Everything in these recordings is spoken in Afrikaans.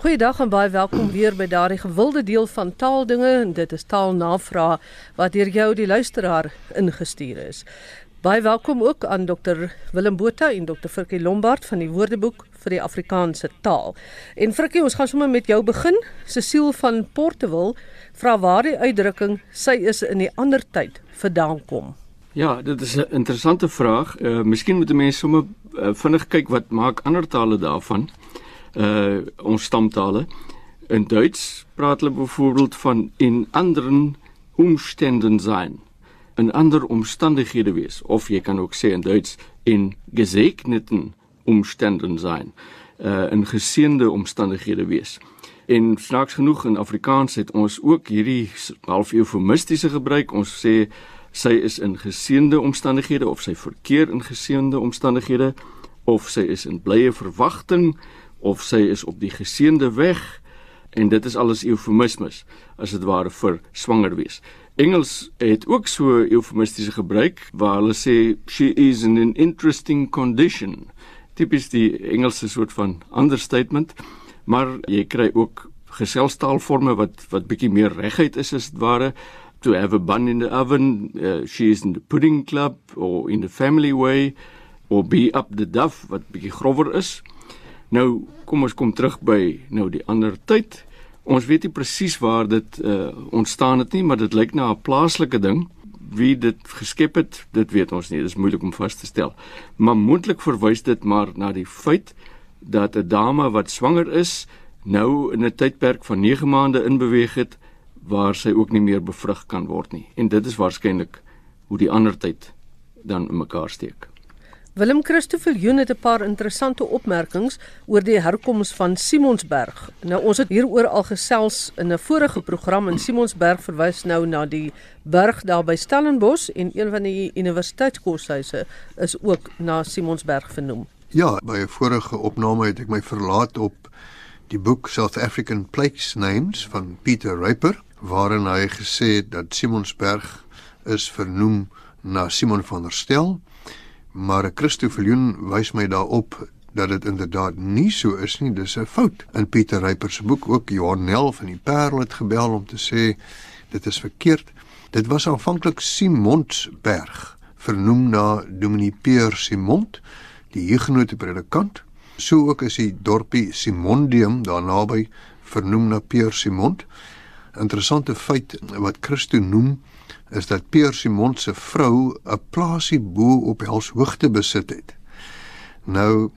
Goeiedag en baie welkom weer by daardie gewilde deel van taaldinge en dit is taalnavraag wat deur jou die luisteraar ingestuur is. Baie welkom ook aan Dr Willem Botha en Dr Frikkie Lombard van die Woordeboek vir die Afrikaanse taal. En Frikkie, ons gaan sommer met jou begin. Cecile van Portewil vra waar die uitdrukking sy is in die ander tyd vandaan kom. Ja, dit is 'n interessante vraag. Uh miskien moet mense sommer uh, vinnig kyk wat maak ander tale daarvan uh ons stamtale. In Duits praat hulle byvoorbeeld van in anderen omstanden sein. In ander omstandighede wees of jy kan ook sê in Duits in gesegneten omstanden sein. Uh in geseënde omstandighede wees. En snaaks genoeg in Afrikaans het ons ook hierdie half eufemistiese gebruik. Ons sê sy is in geseënde omstandighede of sy verkeer in geseënde omstandighede of sy is in blye verwagting of sy is op die geseënde weg en dit is alles eufemismes as dit ware vir swanger wees. Engels het ook so eufemistiese gebruik waar hulle sê she is in an interesting condition. Tipies die Engelse soort van understatement, maar jy kry ook geselstaalforme wat wat bietjie meer reguit is as dit ware to have a bun in the oven, uh, she is in the pudding club or in the family way or be up the duff wat bietjie grower is. Nou kom ons kom terug by nou die ander tyd. Ons weet nie presies waar dit uh, ontstaan het nie, maar dit lyk na 'n plaaslike ding. Wie dit geskep het, dit weet ons nie. Dit is moeilik om vas te stel. Maar moontlik verwys dit maar na die feit dat 'n dame wat swanger is, nou in 'n tydperk van 9 maande inbeweeg het waar sy ook nie meer bevrug kan word nie. En dit is waarskynlik hoe die ander tyd dan in mekaar steek. Willem Christoffel Joen het 'n paar interessante opmerkings oor die herkoms van Simonsberg. Nou ons het hieroor al gesels in 'n vorige program en Simonsberg verwys nou na die berg daar by Stellenbosch en een van die universiteitskoshuise is ook na Simonsberg vernoem. Ja, by 'n vorige opname het ek my verlaat op die boek South African Place Names van Peter Ryper waarin hy gesê het dat Simonsberg is vernoem na Simon van der Stel maar Christoffel Joen wys my daarop dat dit inderdaad nie so is nie, dis 'n fout. In Pieter Ryper se boek ook Johan Nel van die Parel het gebel om te sê dit is verkeerd. Dit was aanvanklik Simonsberg, vernoem na Dominee Peer Simond, die Hugenote predikant. So ook is die dorpie Simondium daar naby vernoem na Peer Simond. Interessante feit wat Christo noem is dat Pierre Simon se vrou 'n plaasie bo op Helshoogte besit het. Nou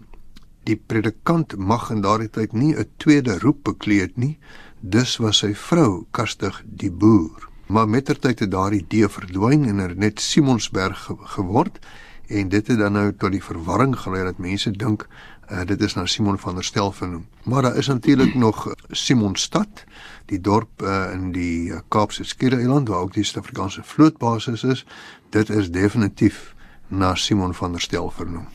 die predikant mag in daardie tyd nie 'n tweede roep bekleed nie, dus was sy vrou Kastig die boer. Maar mettertyd het daardie D verdwyn en er net Simonsberg geword en dit het dan nou tot die verwarring gelei dat mense dink uh, dit is na Simon van der Stel vernoem. Maar daar is natuurlik nog Simonstad die dorp uh, in die uh, Kaapse Skiereiland waar ook die Suid-Afrikaanse vlootbasis is, dit is definitief na Simon van der Stel vernoem.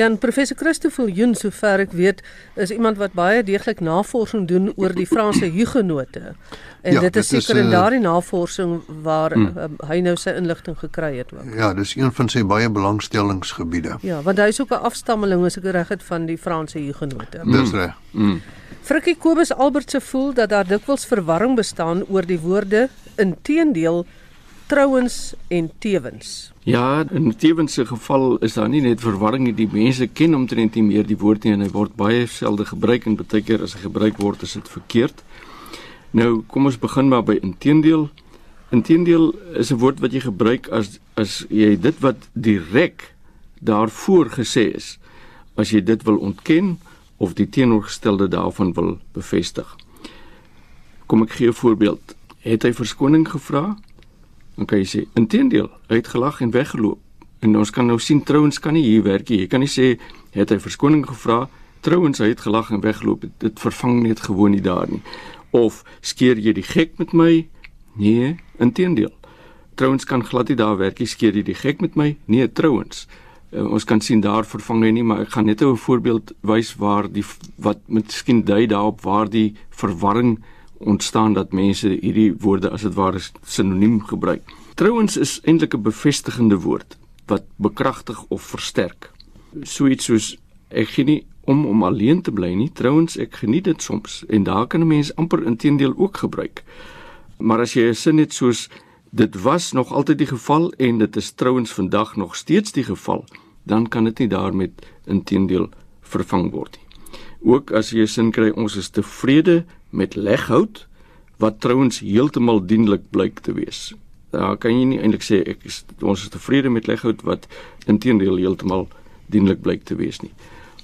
Ja, en professor Christoffel Joen, sover ek weet, is iemand wat baie deeglik navorsing doen oor die Franse Hugenote. En ja, dit is seker in uh, daardie navorsing waar hmm. uh, hy nou sy inligting gekry het ook. Ja, dis een van sy baie belangstellingsgebiede. Ja, want hy is ook 'n afstammeling as ek reg het van die Franse Hugenote. Dis reg. Hmm. Frikkie Kobus Albertse voel dat daar dikwels verwarring bestaan oor die woorde inteendeel trouens en tewens. Ja, in tewens se geval is daar nie net verwarring nie, die mense ken omtrent nie meer die woord nie en hy word baie selde gebruik en baie keer as hy gebruik word is dit verkeerd. Nou, kom ons begin maar by inteendeel. Inteendeel is 'n woord wat jy gebruik as as jy dit wat direk daarvoor gesê is, as jy dit wil ontken of die teenoorgestelde daarvan wil bevestig. Kom ek gee 'n voorbeeld. Het hy verskoning gevra? Dan kan jy sê intedeel, hy het gelag en weggeloop. En ons kan nou sien trouens kan nie hier werk nie. Jy kan nie sê het hy verskoning gevra, trouens hy het gelag en weggeloop. Dit vervang net gewoon nie daar nie. Of skeer jy die gek met my? Nee, intedeel. Trouens kan glad nie daar werk nie. Skeer jy die gek met my? Nee, trouens uh, ons kan sien daar vervang hy nie maar ek gaan net 'n voorbeeld wys waar die wat miskien dui daarop waar die verwarring ontstaan dat mense hierdie woorde as dit ware sinoniem gebruik. Trouwens is eintlik 'n bevestigende woord wat bekragtig of versterk. So iets soos ek gee nie om om alleen te bly nie. Trouwens, ek geniet dit soms en daar kan 'n mens amper intedeel ook gebruik. Maar as jy 'n sin het soos dit was nog altyd die geval en dit is trouwens vandag nog steeds die geval, dan kan dit nie daarmee intedeel vervang word nie. Ook as jy 'n sin kry ons is tevrede met leghout wat trouwens heeltemal dienlik blyk te wees. Daar kan jy nie eintlik sê ek is ons is tevrede met leghout wat intedeel heeltemal dienlik blyk te wees nie.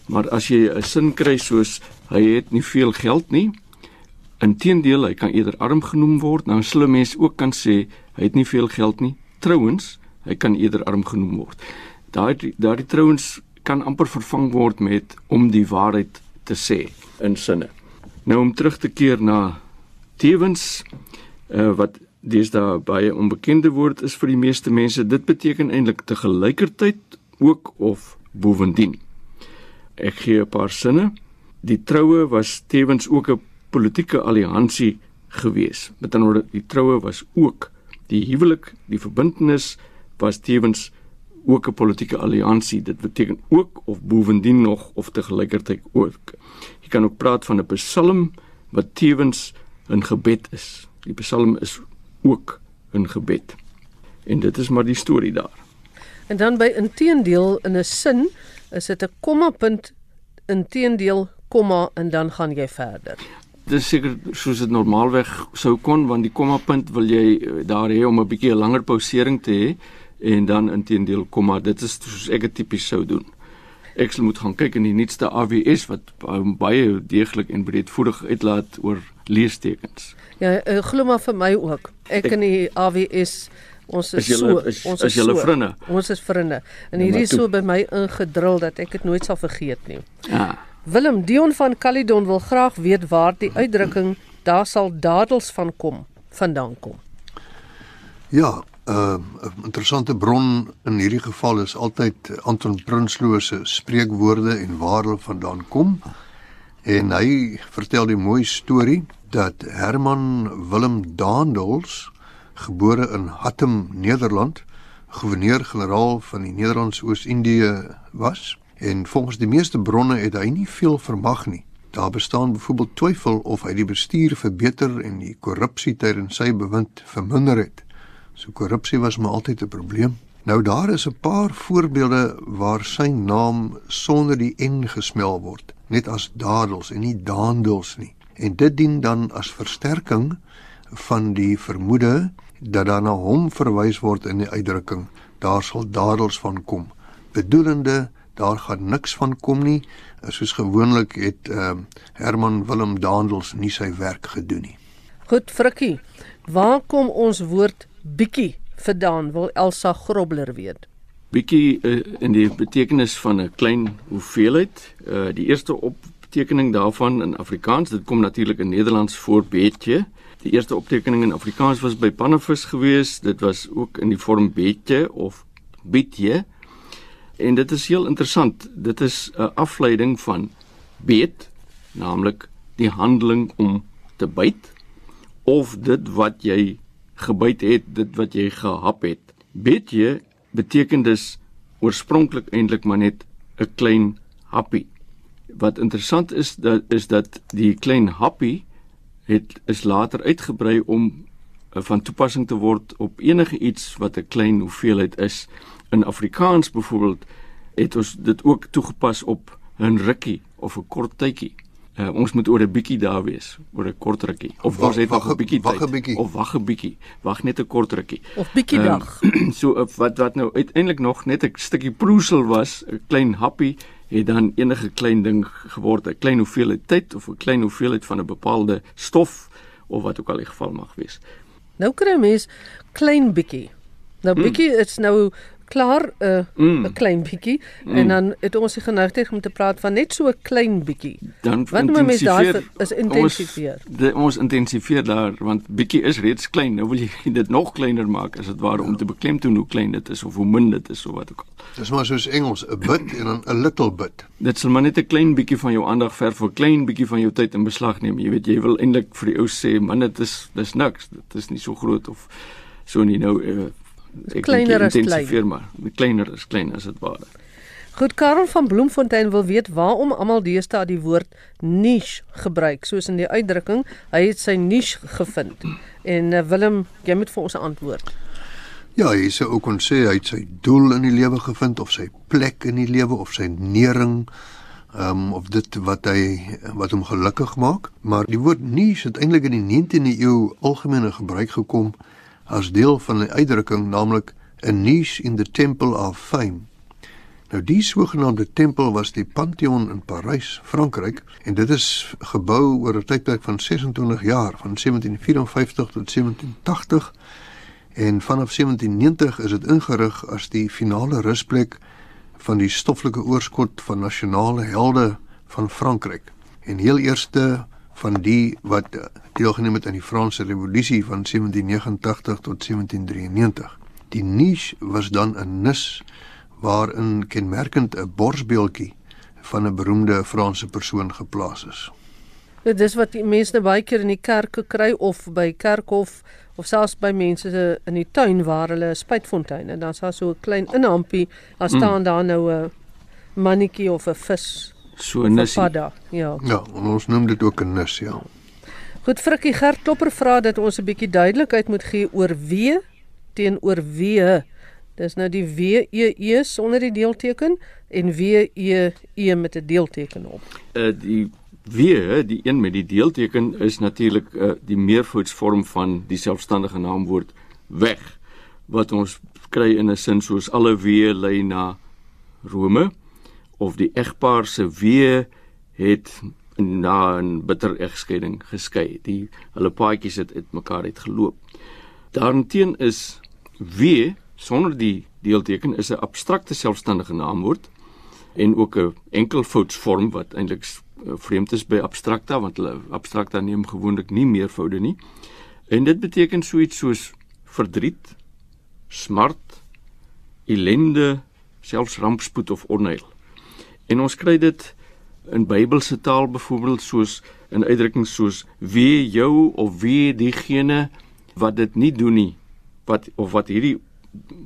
Maar as jy 'n sin kry soos hy het nie veel geld nie, inteendeel hy kan eerder arm genoem word, dan sal 'n mens ook kan sê hy het nie veel geld nie. Trouwens, hy kan eerder arm genoem word. Daai daai trouwens kan amper vervang word met om die waarheid te sê in sinne. Nou om terug te keer na tewens uh, wat dis daar baie onbekende woord is vir die meeste mense. Dit beteken eintlik te gelykertyd ook of bovendien. Ek gee 'n paar sinne. Die troue was tevens ook 'n politieke alliansie gewees. Met ander woorde, die troue was ook die huwelik, die verbintenis was tevens ook 'n politieke alliansie. Dit beteken ook of bovendien nog of te gelykertyd ook. Jy kan ook praat van 'n psalm wat tevens 'n gebed is. Die psalm is ook 'n gebed. En dit is maar die storie daar. En dan by inteendeel in 'n sin is dit 'n komma punt inteendeel komma en dan gaan jy verder. Dit seker soos dit normaalweg sou kon want die komma punt wil jy eh, daar hê om 'n bietjie 'n langer pausering te hê en dan inteendeel komma dit is soos ek dit tipies sou doen. Ek sal moet gaan kyk in die nuutste AWS wat baie deeglik en breedvoerig uitlaat oor leestekens. Ja, uh, glo maar vir my ook. Ek, ek in die AWS Ons is, is jylle, so, is, ons is, is julle so, vriende. Ons is vriende. En ja, hierdie is so by my ingedrul dat ek dit nooit sal vergeet nie. Ja. Willem Dion van Caledon wil graag weet waar die uitdrukking daar sal dadels van kom vandaan kom. Ja, 'n uh, interessante bron in hierdie geval is altyd Anton Prinsloo se spreekwoorde en waar hulle vandaan kom. En hy vertel die mooi storie dat Herman Willem Daandels gebore in Hattem, Nederland, gouverneur-generaal van die Nederlandse Oos-Indië was en volgens die meeste bronne het hy nie veel vermag nie. Daar bestaan byvoorbeeld twyfel of hy die bestuur verbeter en die korrupsie tydens sy bewind verminder het. So korrupsie was maar altyd 'n probleem. Nou daar is 'n paar voorbeelde waar sy naam sonder die n gesmel word, net as dadels en nie daandels nie. En dit dien dan as versterking van die vermoede dat daar na hom verwys word in die uitdrukking daar sal dadels van kom bedoelende daar gaan niks van kom nie soos gewoonlik het uh, Herman Willem Daandels nie sy werk gedoen nie Goed Frikkie waar kom ons woord bietjie vandaan wil Elsa Grobler weet Bietjie uh, in die betekenis van 'n klein hoeveelheid uh, die eerste optekening daarvan in Afrikaans dit kom natuurlik in Nederlands voor beetje Die eerste optekening in Afrikaans was by Pannevis geweest. Dit was ook in die vorm beetje of bietje. En dit is heel interessant. Dit is 'n afleiding van beet, naamlik die handeling om te byt of dit wat jy gebyt het, dit wat jy gehap het. Beetje beteken dus oorspronklik eintlik maar net 'n klein happie. Wat interessant is dat is dat die klein happie het is later uitgebrei om uh, van toepassing te word op enige iets wat 'n klein hoeveelheid is. In Afrikaans byvoorbeeld het ons dit ook toegepas op 'n rukkie of 'n kort tydjie. Uh, ons moet oor 'n bietjie daar wees, oor 'n kort rukkie. Of ons het nog 'n bietjie tyd. Wag 'n bietjie. Of wag 'n bietjie. Wag net 'n kort rukkie. Of bietjie uh, dag. so wat wat nou uiteindelik nog net 'n stukkie proesel was, 'n klein happie het dan enige klein ding geword, 'n klein hoeveelheid tyd of 'n klein hoeveelheid van 'n bepaalde stof of wat ook al die geval mag wees. Nou kry mens klein bietjie. Nou mm. bietjie mm. is nou klaar 'n uh, mm. 'n klein bietjie mm. en dan het ons die geneigtheid om te praat van net so 'n klein bietjie. Dan wat moet mens daai is intensifieer. Ons, de, ons intensifieer daar want bietjie is reeds klein. Nou wil jy dit nog kleiner maak as dit ware ja. om te beklemtoon hoe klein dit is of hoe min dit is of wat ook al. Dis maar soos Engels 'n bit en dan 'n little bit. Dit sal maar net 'n klein bietjie van jou aandag verf vir 'n klein bietjie van jou tyd in beslag neem. Jy weet jy wil eintlik vir die ou sê man dit is dis niks. Dit is nie so groot of so nie nou uh, kleiner as klein. Firma, kleiner is klein as dit ware. Goed Karel van Bloemfontein wil weet waarom almal deesdae die woord niche gebruik soos in die uitdrukking hy het sy niche gevind. En uh, Willem, jy moet vir ons 'n antwoord. Ja, hy sê ook kon sê hy het sy doel in die lewe gevind of sy plek in die lewe of sy nering ehm um, of dit wat hy wat hom gelukkig maak, maar die woord niche het eintlik in die 19de eeu algemene gebruik gekom as deel van 'n uitdrukking naamlik 'n niche in the temple of fame. Nou die sogenaamde tempel was die Pantheon in Parys, Frankryk, en dit is gebou oor 'n tydperk van 26 jaar, van 1754 tot 1780. En vanaf 1790 is dit ingerig as die finale rusplek van die stoffelike oorskot van nasionale helde van Frankryk. En heel eerste van die wat deelgeneem het aan die Franse Revolusie van 1789 tot 1793. Die niche was dan 'n nis waarin kenmerkend 'n borsbeeldjie van 'n beroemde Franse persoon geplaas is. Dit is wat die mense nou baie keer in die kerke kry of by kerkhof of selfs by mense in die tuin waar hulle 'n spuitfontein en dan is daar so 'n klein inhampie, daar mm. staan mm. daar nou 'n mannetjie of 'n vis. So 'n nissie. Ja. Ja, ons noem dit ook 'n nis, ja. Goed, Frikkie Gert Klopper vra dat ons 'n bietjie duidelikheid moet gee oor wie teenoor wie Dis nou die W E E sonder die deelteken en W E E met 'n deelteken op. Uh die W, die een met die deelteken is natuurlik uh die meervoudsvorm van die selfstandige naamwoord weg wat ons kry in 'n sin soos alle W lei na Rome of die egpaar se W het na 'n bitter egskeiding geskei. Die hulle paadjies het uit mekaar uit geloop. Daarteen is W sonder die deelteken is 'n abstrakte selfstandige naamwoord en ook 'n enkelvoudsvorm wat eintlik vreemd is by abstrakta want hulle abstrakta neem gewoonlik nie meervoude nie. En dit beteken so iets soos verdriet, smart, ellende, selfs rampspoed of onheil. En ons kry dit in Bybelse taal byvoorbeeld soos in uitdrukkings soos wie jou of wie diegene wat dit nie doen nie wat of wat hierdie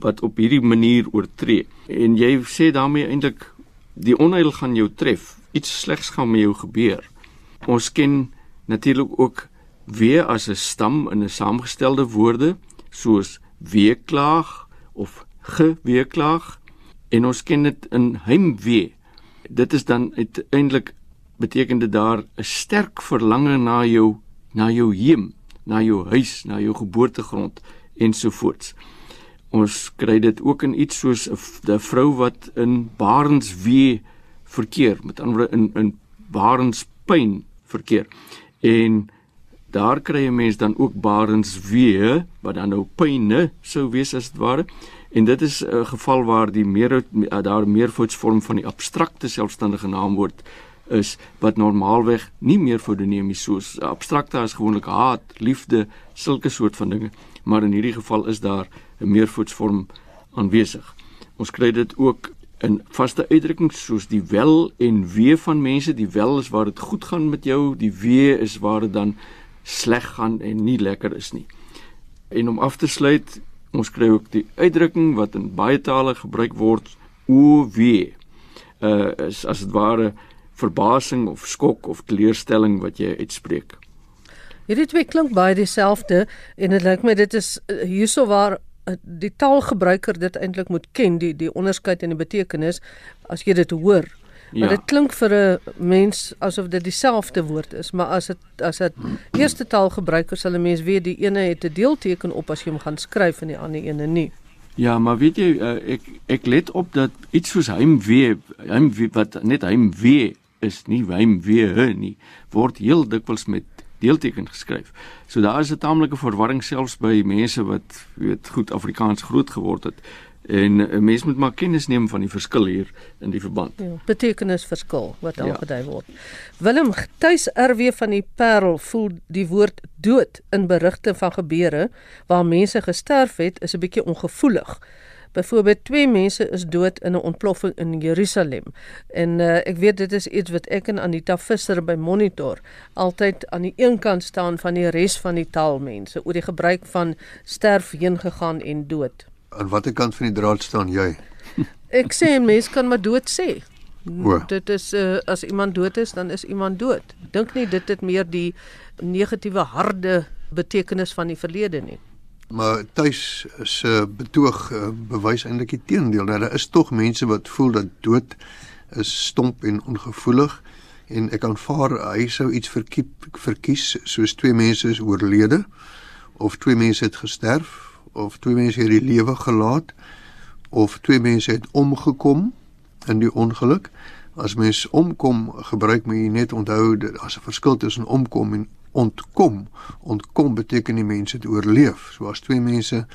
wat op hierdie manier oortree. En jy sê daarmee eintlik die onheil gaan jou tref. Iets slegs gaan met jou gebeur. Ons ken natuurlik ook weer as 'n stam in 'n saamgestelde woorde soos weeklaag of geweeklaag. En ons ken dit in heimwee dit is dan uiteindelik beteken dit daar 'n sterk verlange na jou na jou heem na jou huis na jou geboortegrond ensovoorts Ons kry dit ook in iets soos 'n vrou wat in barenswee verkeer, met ander woorde in in barenspyn verkeer. En daar kry 'n mens dan ook barenswee wat dan nou pyne sou wees as dit ware. En dit is 'n geval waar die meer daar meervoudsvorm van die abstrakte selfstandige naamwoord is wat normaalweg nie meer fodonemies soos abstrakte as gewoonlik haat, liefde, sulke soort van dinge, maar in hierdie geval is daar 'n meervoudsvorm aanwesig. Ons kry dit ook in vaste uitdrukkings soos die wel en wee van mense. Die wel is waar dit goed gaan met jou, die wee is waar dit dan sleg gaan en nie lekker is nie. En om af te sluit, ons kry ook die uitdrukking wat in baie tale gebruik word, o wee. Uh is as dit ware verbasing of skok of teleurstelling wat jy uitspreek. Hierdie twee klink baie dieselfde en dit lyk my dit is uh, hierso waar uh, die taalgebruiker dit eintlik moet ken die die onderskeid in die betekenis as jy dit hoor. Ja. Maar dit klink vir 'n mens asof dit dieselfde woord is, maar as dit as dit eerste taalgebruiker sal 'n mens weet die ene het 'n deelteken op as jy hom gaan skryf en die ander ene nie. Ja, maar weet jy uh, ek ek let op dat iets soos heimwee, heimwee wat net heimwee is nie heimwee nie, word heel dikwels met deelteken geskryf. So daar is 'n taamlike verwarring selfs by mense wat weet goed Afrikaans groot geword het. En 'n mens moet maar kennis neem van die verskil hier in die verband. Ja, betekenis verskil wat aangedui ja. word. Willem tuis RW van die Parel voel die woord dood in berigte van gebeure waar mense gesterf het is 'n bietjie ongevoelig. Byvoorbeeld twee mense is dood in 'n ontploffing in Jerusalem. En uh, ek weet dit is iets wat ek en Anita Visser by Monitor altyd aan die een kant staan van die res van die taalmense oor die gebruik van sterf heen gegaan en dood. Aan watter kant van die draad staan jy? Ek sê 'n mens kan maar dood sê. O. Dit is uh, as iemand dood is, dan is iemand dood. Dink nie dit het meer die negatiewe harde betekenis van die verlede nie. Maar tuis se betoog uh, bewys eintlik die teendeel. Nou daar is tog mense wat voel dat dood is stomp en ongevoelig en ek aanvaar hy sou iets verkiep verkies soos twee mense is oorlede of twee mense het gesterf of twee mense het die lewe gelaat of twee mense het omgekom in die ongeluk. As mens omkom, gebruik jy net onthou dat as 'n verskil tussen omkom en ontkom. Ontkom beteken die mense het oorleef. So as twee mense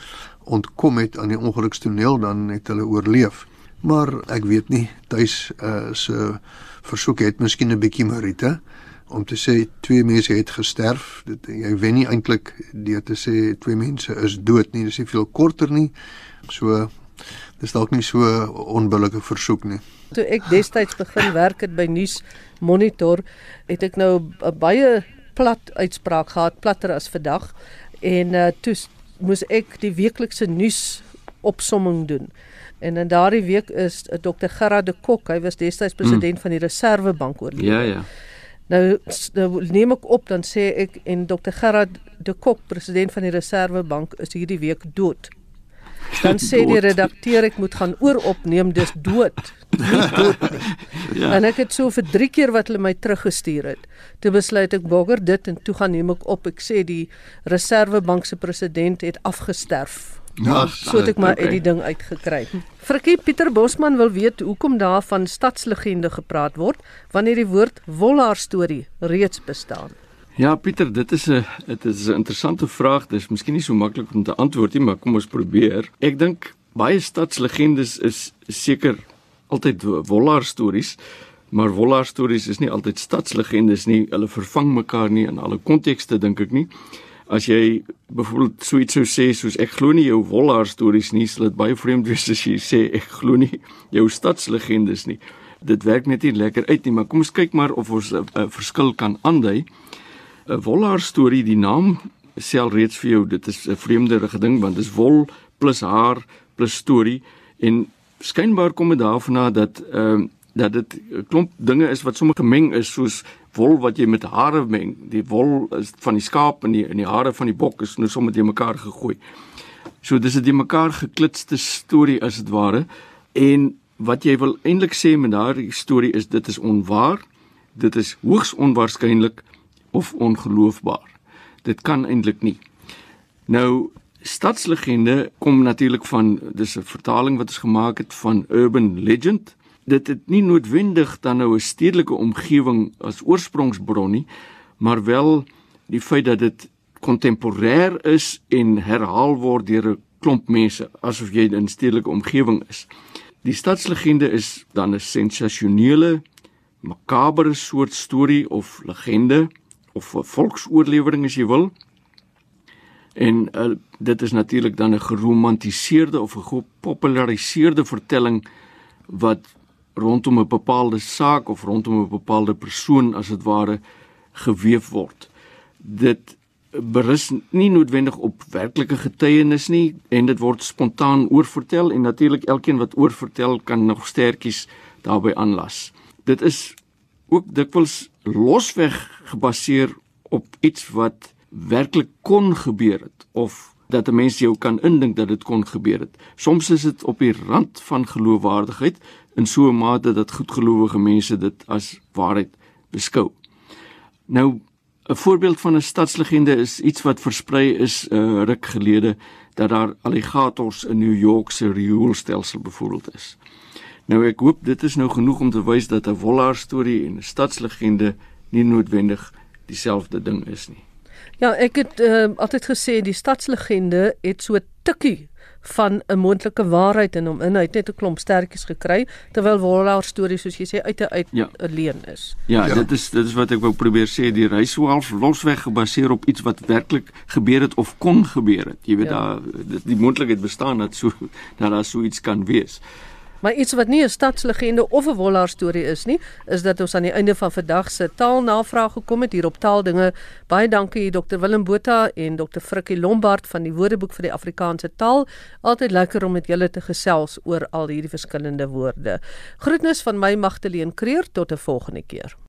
ontkom het aan die ongelukstoneel, dan het hulle oorleef. Maar ek weet nie, tuis uh, se versoek het miskien 'n bietjie Marita om te sê twee mense het gesterf. Dit jy wen nie eintlik deur te sê twee mense is dood nie. Dis nie veel korter nie. So dis dalk nie so onbillike versoek nie. Toe ek destyds begin werk het by Nuus Monitor, het ek nou 'n baie plat uitspraak gehad, platter as vandag. En uh, toe moes ek die weeklikse nuus opsomming doen. En in daardie week is uh, Dr Gerard de Kok, hy was destyds president mm. van die Reservebank oorlede. Ja, ja. Nou, nou neem ek op dan sê ek en Dr Gerard de Kok, president van die Reservebank, is hierdie week dood. Dan sê die redakteur ek moet gaan ooropneem dis dood. Nie dood nie. ja. En ek het so vir 3 keer wat hulle my teruggestuur het. Toe besluit ek bogger dit en toe gaan neem ek op. Ek sê die Reservebank se president het afgesterf. Ja, so het ek maar okay. uit die ding uitgekry. Frikkie Pieter Bosman wil weet hoekom daar van stadslegende gepraat word wanneer die woord Wollaar storie reeds bestaan. Ja Pieter, dit is 'n dit is 'n interessante vraag. Dit is miskien nie so maklik om te antwoord nie, maar kom ons probeer. Ek dink baie stadslegendes is seker altyd wollaar stories, maar wollaar stories is nie altyd stadslegendes nie. Hulle vervang mekaar nie in alle kontekste dink ek nie. As jy byvoorbeeld so iets sou sê soos ek glo nie jou wollaar stories nie, sal dit baie vreemd wees as jy sê ek glo nie jou stadslegendes nie. Dit werk net nie lekker uit nie, maar kom ons kyk maar of ons 'n verskil kan aandui. 'n Wollaar storie, die naam sê reeds vir jou, dit is 'n vreemderige ding want dit is wol plus haar plus storie en skynbaar kom dit daarvan dat ehm uh, dat dit 'n klomp dinge is wat sommer gemeng is soos wol wat jy met hare meng. Die wol is van die skaap en die in die hare van die bok is nou sommer te mekaar gegooi. So dis 'n die mekaar geklitste storie as dit ware. En wat jy wil eintlik sê met daardie storie is dit is onwaar. Dit is hoogs onwaarskynlik of ongeloofbaar. Dit kan eintlik nie. Nou stadslegende kom natuurlik van dis 'n vertaling wat is gemaak het van urban legend. Dit het nie noodwendig dan nou 'n stedelike omgewing as oorsprongsbron nie, maar wel die feit dat dit kontemporêr is en herhaal word deur 'n klomp mense asof jy in 'n stedelike omgewing is. Die stadslegende is dan 'n sensasionele, makabere soort storie of legende of 'n volksoorlewering as jy wil. En uh, dit is natuurlik dan 'n geromantiseerde of 'n gepopulariseerde vertelling wat rondom 'n bepaalde saak of rondom 'n bepaalde persoon as dit ware geweef word. Dit berus nie noodwendig op werklike getuienis nie en dit word spontaan oorvertel en natuurlik elkeen wat oorvertel kan nog sterkies daarbey aanlas. Dit is ook dikwels losweg gebaseer op iets wat werklik kon gebeur het of dat 'n mens jou kan indink dat dit kon gebeur het. Soms is dit op die rand van geloofwaardigheid in so 'n mate dat goedgelowige mense dit as waarheid beskou. Nou 'n voorbeeld van 'n stadslegende is iets wat versprei is 'n uh, ruk gelede dat daar alligators in New York se rioolstelsel bevoorbeeld is. Nou ek hoop dit is nou genoeg om te wys dat 'n wollaar storie en 'n stadslegende nie noodwendig dieselfde ding is nie. Ja, ek het uh, altyd gesê die stadslegende het so tikkie van 'n moontlike waarheid in hom in. Hy het net 'n klomp stertjies gekry terwyl wollaar stories soos jy sê uit 'n uit ja. leen is. Ja, ja, dit is dit is wat ek wou probeer sê, die reis half losweg gebaseer op iets wat werklik gebeur het of kon gebeur het. Jy weet ja. daar die moontlikheid bestaan dat so dat daar so iets kan wees. Maar iets wat nie 'n stadslegende of 'n wollaar storie is nie, is dat ons aan die einde van vandag se taalnavraag gekom het hier op Taaldinge. Baie dankie Dr Willem Botha en Dr Frikkie Lombard van die Woordeboek vir die Afrikaanse taal. Altyd lekker om met julle te gesels oor al hierdie verskillende woorde. Groetnis van my Magdalene Creer tot 'n volgende keer.